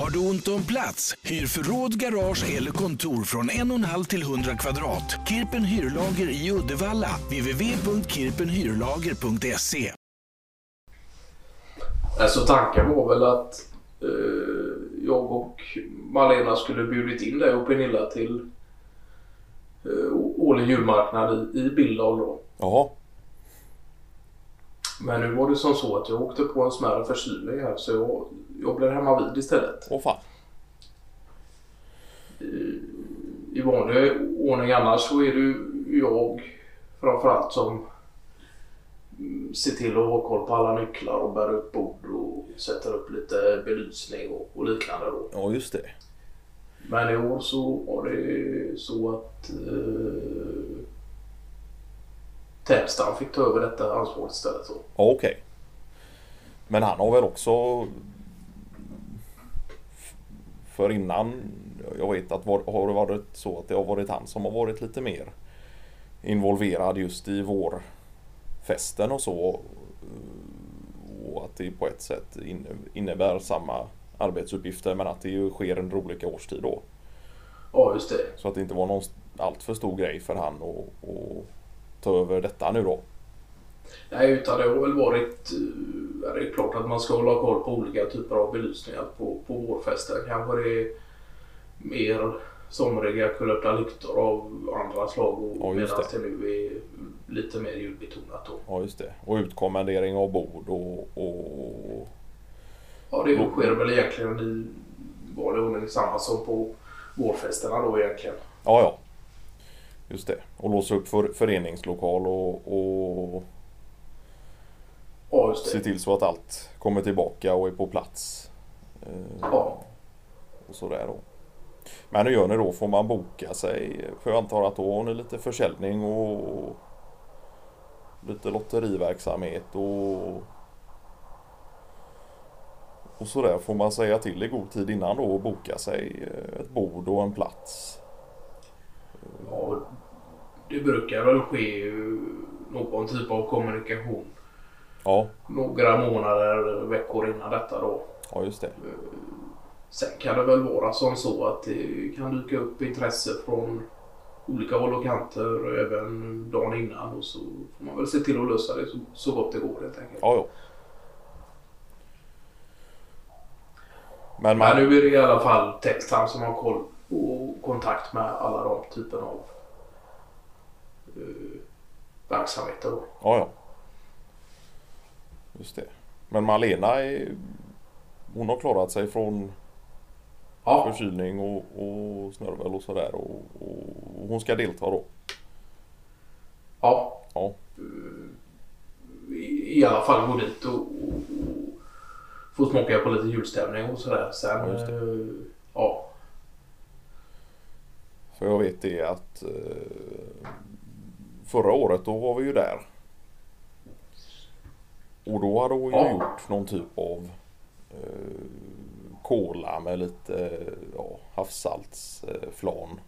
Har du ont om plats? Hyr förråd, garage eller kontor från en och en halv till 100 kvadrat. Kirpen Hyrlager i Uddevalla. www.kirpenhyrlager.se Alltså tanken var väl att eh, jag och Malena skulle bjudit in dig och Pernilla till eh, årlig julmarknad i, i Billdal då. Jaha. Men nu var det som så att jag åkte på en smärre förkylning här så jag, jag blev hemma vid istället. Åh fan. I vanlig ordning annars så är det ju jag framförallt som ser till att ha koll på alla nycklar och bär upp bord och sätter upp lite belysning och, och liknande då. Ja just det. Men i år så var det så att eh, Täpstam fick ta över detta ansvaret istället. Okej. Men han har väl också för innan jag vet att var, har det varit så att det har varit han som har varit lite mer involverad just i vårfesten och så. Och att det på ett sätt innebär samma arbetsuppgifter men att det ju sker under olika årstid då. Ja just det. Så att det inte var någon alltför stor grej för han att, att ta över detta nu då. Nej utan det har väl varit eh, det är klart att man ska hålla koll på olika typer av belysningar på, på vårfesten. Kanske det är mer somriga kulörta lyktor av andra slag och Ja, medan det. det nu är lite mer julbetonat då. Ja just det. Och utkommendering av bord och, och Ja det sker väl egentligen i vanlig ordning samma som på vårfesterna då egentligen. Ja, ja. Just det. Och låsa upp för, föreningslokal och, och Ja se till så att allt kommer tillbaka och är på plats. Eh, Ja. Och sådär då. Men hur gör ni då? Får man boka sig? För jag antar att då har ni lite försäljning och lite lotteriverksamhet och och sådär får man säga till i god tid innan då och boka sig ett bord och en plats. ja. Det brukar väl ske eh, någon typ av kommunikation Ja, några månader, veckor innan detta då. ja just det. Sen kan det väl vara som så att det kan dyka upp intresse från olika håll och kanter även dagen innan och så får man väl se till att lösa det så, så gott det går helt enkelt. Ja, ja. Men Men man, nu är det i alla fall Textime som har koll och kontakt med alla de typerna av verksamheter. Då. Ja, ja. Just det. Men Malena är, hon har klarat sig från Ja, förkylning och, och snörvel och sådär och, och hon ska delta då. ja. Ja. I, I alla fall gå dit och, och, och få smaka på lite julstämning och sådär. Sen, Ja, just det. eh, ja. För jag vet det att eh, förra året då var vi ju där. Och då hade hon ju Ja. gjort någon typ av eh, kola med lite ja, havssaltsflan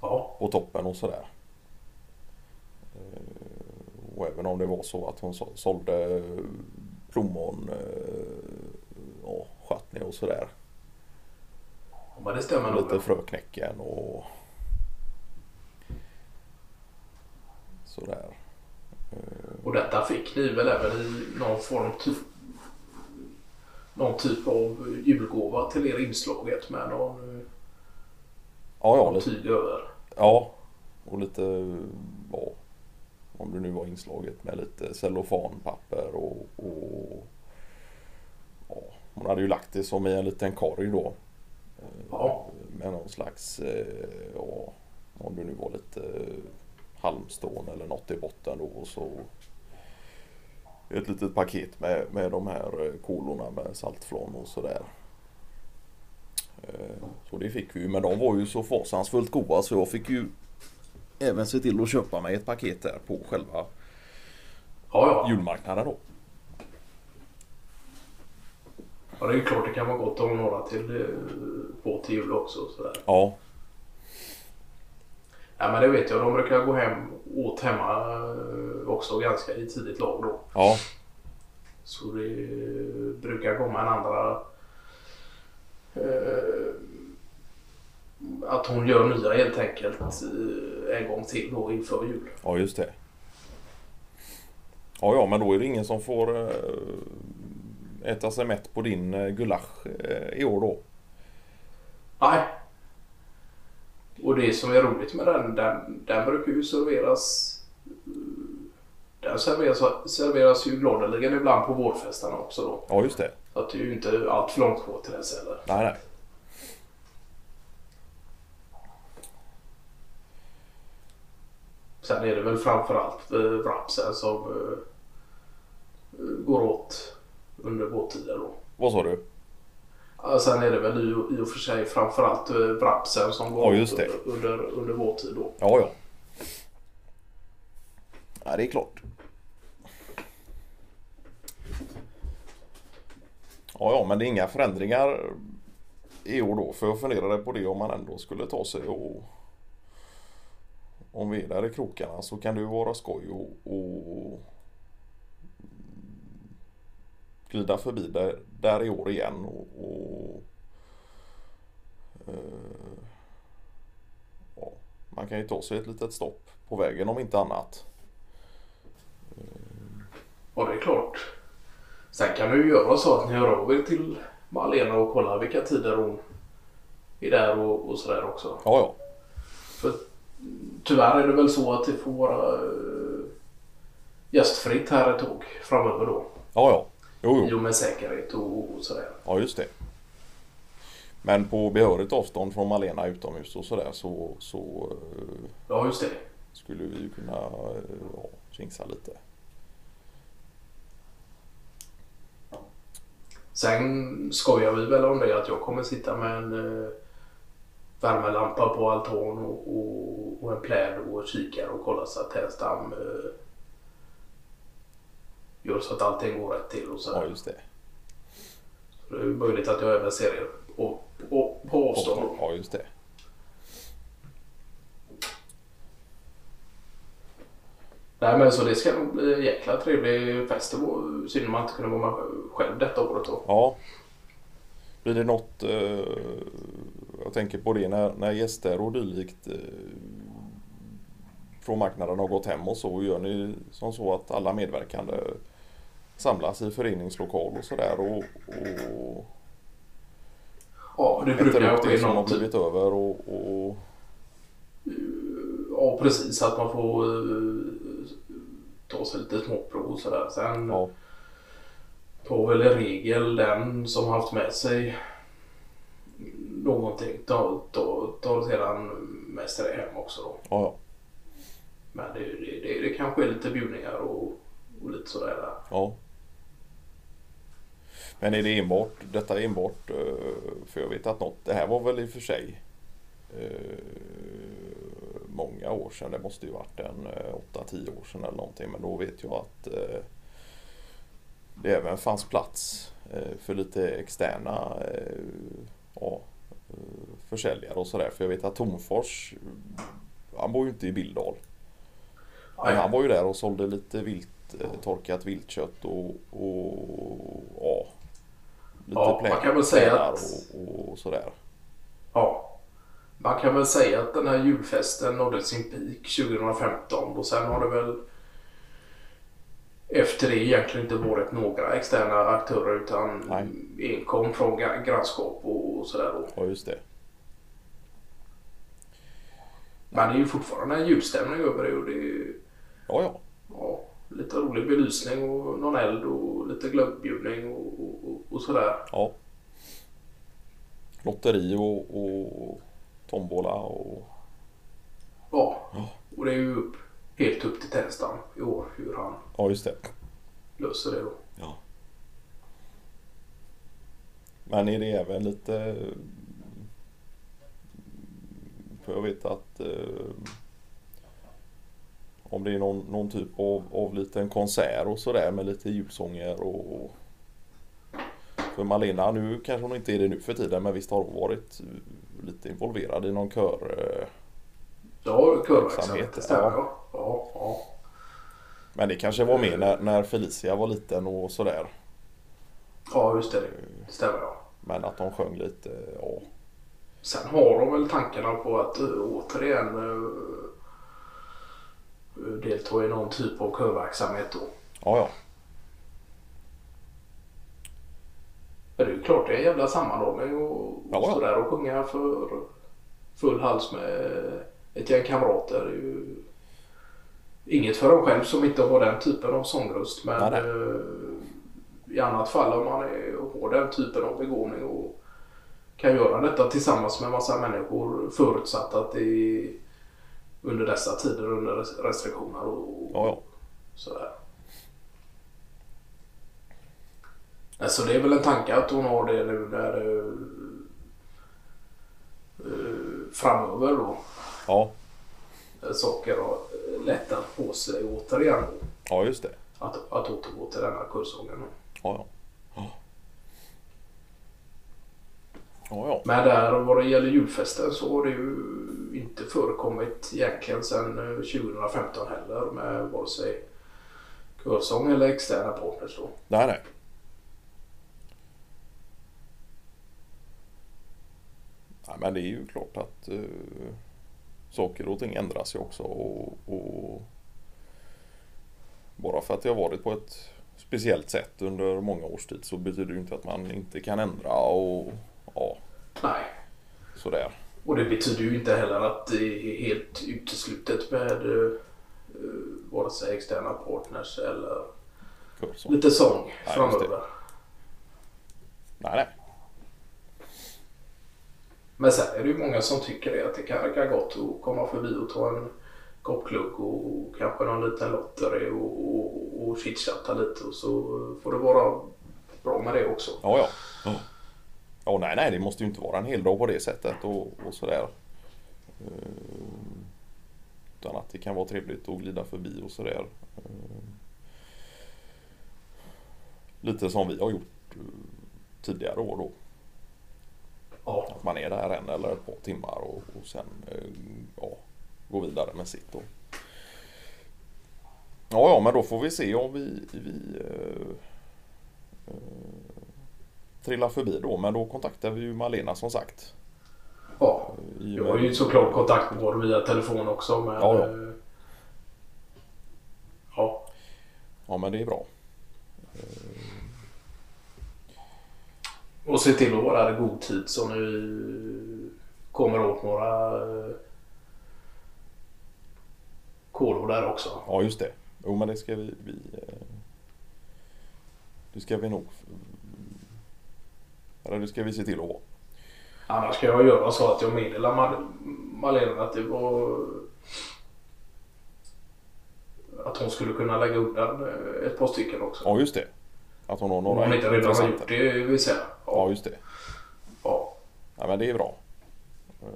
ja. på toppen och sådär. Eh, Och även om det var så att hon så- sålde plommon, eh, ja, och sådär. Men det stämmer nog. Lite fröknäcken och sådär. Eh, Och detta fick ni väl även i någon form typ någon typ av julgåva till er inslaget med någon, eh, Ja, ja, någon lite, tyg över. ja. Och lite, ja, om det nu var inslaget med lite cellofanpapper och, och ja, hon hade ju lagt det som i en liten korg då. Eh, Ja. Med någon slags, eh, ja, om det nu var lite halmstrån eller något i botten då och så ett litet paket med, med de här eh, kolorna med saltflon och sådär. Eh, Så det fick vi ju, men de var ju så fasansfullt goda så jag fick ju även se till att köpa mig ett paket där på själva Ja, ja. julmarknaden då. ja, det är ju klart det kan vara gott att ha några till eh, på till jul också. Sådär. Ja, Ja, men det vet jag. De brukar gå hem åt hemma eh, också ganska i tidigt lag då. ja, Så det brukar komma en andra eh, att hon gör nya helt enkelt eh, en gång till då inför jul. Ja, just det. Ja, ja, men då är det ingen som får eh, äta sig mätt på din gulasch i år då. Nej. Och det som är roligt med den, den, den brukar ju serveras den serveras, serveras ju gladeligen ibland på vårfesterna också då. Ja, just det. Så att det är ju inte allt för långt kvar till dess heller. Nej, nej. Sen är det väl framförallt eh, wrapsen som eh, går åt under vårtiden då. Vad sa du? Ja, sen är det väl i, i och för sig framförallt eh, wrapsen som går Ja, det. under, under vårtid då. Ja, ja. Ja, det är klart. Ja, ja, men det är inga förändringar i år då. För jag funderade på det om man ändå skulle ta sig och om vi är där i krokarna så kan det ju vara skoj och, och glida förbi där, där i år igen och, och eh, ja, man kan ju ta sig ett litet stopp på vägen om inte annat. Ja, det är klart. Sen kan du ju göra så att ni hör av er till Malena och kollar vilka tider hon är där och, och sådär också. Ja, ja. För tyvärr är det väl så att det får vara eh, gästfritt här ett tag framöver då. Ja, ja. Jo, jo. och med säkerhet och, och sådär. Ja, just det. Men på behörigt avstånd från Malena utomhus och sådär så, så eh, Ja, just det. skulle vi ju kunna eh, ja, tjingsa lite. Sen skojar vi väl om det att jag kommer sitta med en eh, värmelampa på altan och, och, och en pläd och kikare och kolla så att Tänstam eh, gör så att allting går rätt till och så. Ja, just det. Så det är möjligt att jag även ser er på, på, på avstånd. då. Ja, just det. Nej men så det ska nog bli en jäkla trevlig fest. Synd man inte kunde vara med själv detta året då. Ja. Blir det något, eh, jag tänker på det när, när gäster och dylikt eh, från marknaden har gått hem och så, gör ni som så att alla medverkande samlas i föreningslokal och sådär och, och Ja det brukar upp det som har typ. blivit över och, och Ja precis att man får eh, ta sig lite småprov och sådär. Sen ja, tar väl i regel den som haft med sig någonting tar, tar, tar sedan mest det hem också då. ja, ja, Men det, det, det, det kanske är lite bjudningar och, och lite sådär där. ja. Men är det enbart, detta är enbart, eh, för jag vet att något, det här var väl i och för sig eh, många år sedan, det måste ju varit en eh, 8-10 år sedan eller någonting, men då vet jag att eh, det även fanns plats eh, för lite externa eh, ja, eh, försäljare och sådär. För jag vet att Tomfors, han bor ju inte i Billdal. Men han var ju där och sålde lite vilt, eh, torkat viltkött och, och ja, lite Ja, man kan väl säga att- och, och sådär. Ja. Man kan väl säga att den här julfesten nådde sin peak 2015 och sen har det väl efter det egentligen inte varit några externa aktörer utan Nej. enkom från gra- grannskap och, sådär. Ja, just det. Men det är ju fortfarande en julstämning över det och det är Ja, ja. ja, lite rolig belysning och någon eld och lite glöggbjudning och, och, och, och sådär. ja. Lotteri och, och tombola och Ja, och det är ju upp, helt upp till Tänstam i år hur han ja, just det. löser det då. Ja. Men är det även lite... För jag vet att eh, om det är någon, någon typ av, av liten konsert och sådär med lite julsånger och... För Malena, nu kanske hon inte är det nu för tiden men visst har hon varit lite involverad i någon kör... eh, Ja, körverksamhet, Verksamhet, det stämmer ja. ja. Ja. Men det kanske var mer när, när Felicia var liten och sådär. ja, just det. Det stämmer ja. Men att de sjöng lite, ja. Sen har de väl tankarna på att återigen delta i någon typ av körverksamhet då. Ja, ja. Men det är ju klart det är en jävla sammanhållning och, Ja, och ja. sådär och sjunga för full hals med ett gäng kamrater. Är ju inget för dem själv som inte har den typen av sångröst men Nej, nej. eh, i annat fall om man är, har den typen av begåvning och kan göra detta tillsammans med massa människor förutsatt att det är under dessa tider under res- restriktioner och Ja, ja. sådär. Alltså det är väl en tanke att hon har det nu när uh, uh, framöver då Ja, eh, saker har eh, lättat på sig återigen. ja just det. Att, att återgå till denna kursången. då. Ja, ja. Ja, ja. Men där vad det gäller julfesten så har det ju inte förekommit egentligen sedan eh, 2015 heller med vare sig körsång eller externa partners då. Nej, nej. Nej, men det är ju klart att uh, saker och ting ändras ju också. Och, och bara för att det har varit på ett speciellt sätt under många års tid så betyder det ju inte att man inte kan ändra och ja, Nej. sådär. Och det betyder ju inte heller att det är helt uteslutet med uh, vare sig externa partners eller Körsång. lite sång framöver. Nej, nej. Men sen är det ju många som tycker det att det kan verka gott att komma förbi och ta en kopp glögg och kanske någon liten lotteri och, och, och chitchatta lite och så får det vara bra med det också. Ja, ja. Ja, ja nej, nej, det måste ju inte vara en hel dag på det sättet och, och sådär. Eh, Utan att det kan vara trevligt att glida förbi och sådär. Eh, Lite som vi har gjort eh, tidigare år då. Ja, Att man är där en eller ett par timmar och, och sen eh, ja, går vidare med sitt. Och... Ja, ja, men då får vi se om vi, vi eh, eh, trillar förbi då. Men då kontaktar vi ju Malena som sagt. ja. Jag har ju såklart kontakt med både via telefon också men Ja, ja. eh, ja. Ja, men det är bra. Och se till att vara där i god tid så ni kommer åt några eh, kolor där också. Ja, just det. Jo, men det ska vi... vi eh, det ska vi nog... Eller det ska vi se till att vara. Annars ska jag göra så att jag meddelar Mal- Malena att det var att hon skulle kunna lägga undan eh, ett par stycken också. Ja, just det. Att hon har Om några hon inte redan har gjort det vill säga. Ja, just det. ja. Ja, men det är bra. Eh,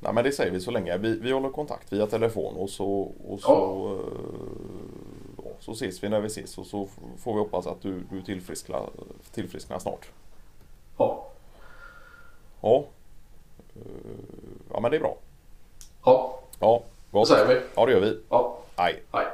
Nej, men det säger vi så länge. Vi, vi håller kontakt via telefon och så, och så, eh, ja, så ses vi när vi ses och så får vi hoppas att du, du tillfrisknar, tillfrisknar snart. Ja. Ja. Eh, Ja, men det är bra. Ja. Ja, gott. säger vi. Ja, det gör vi. Ja. Hej. Hej.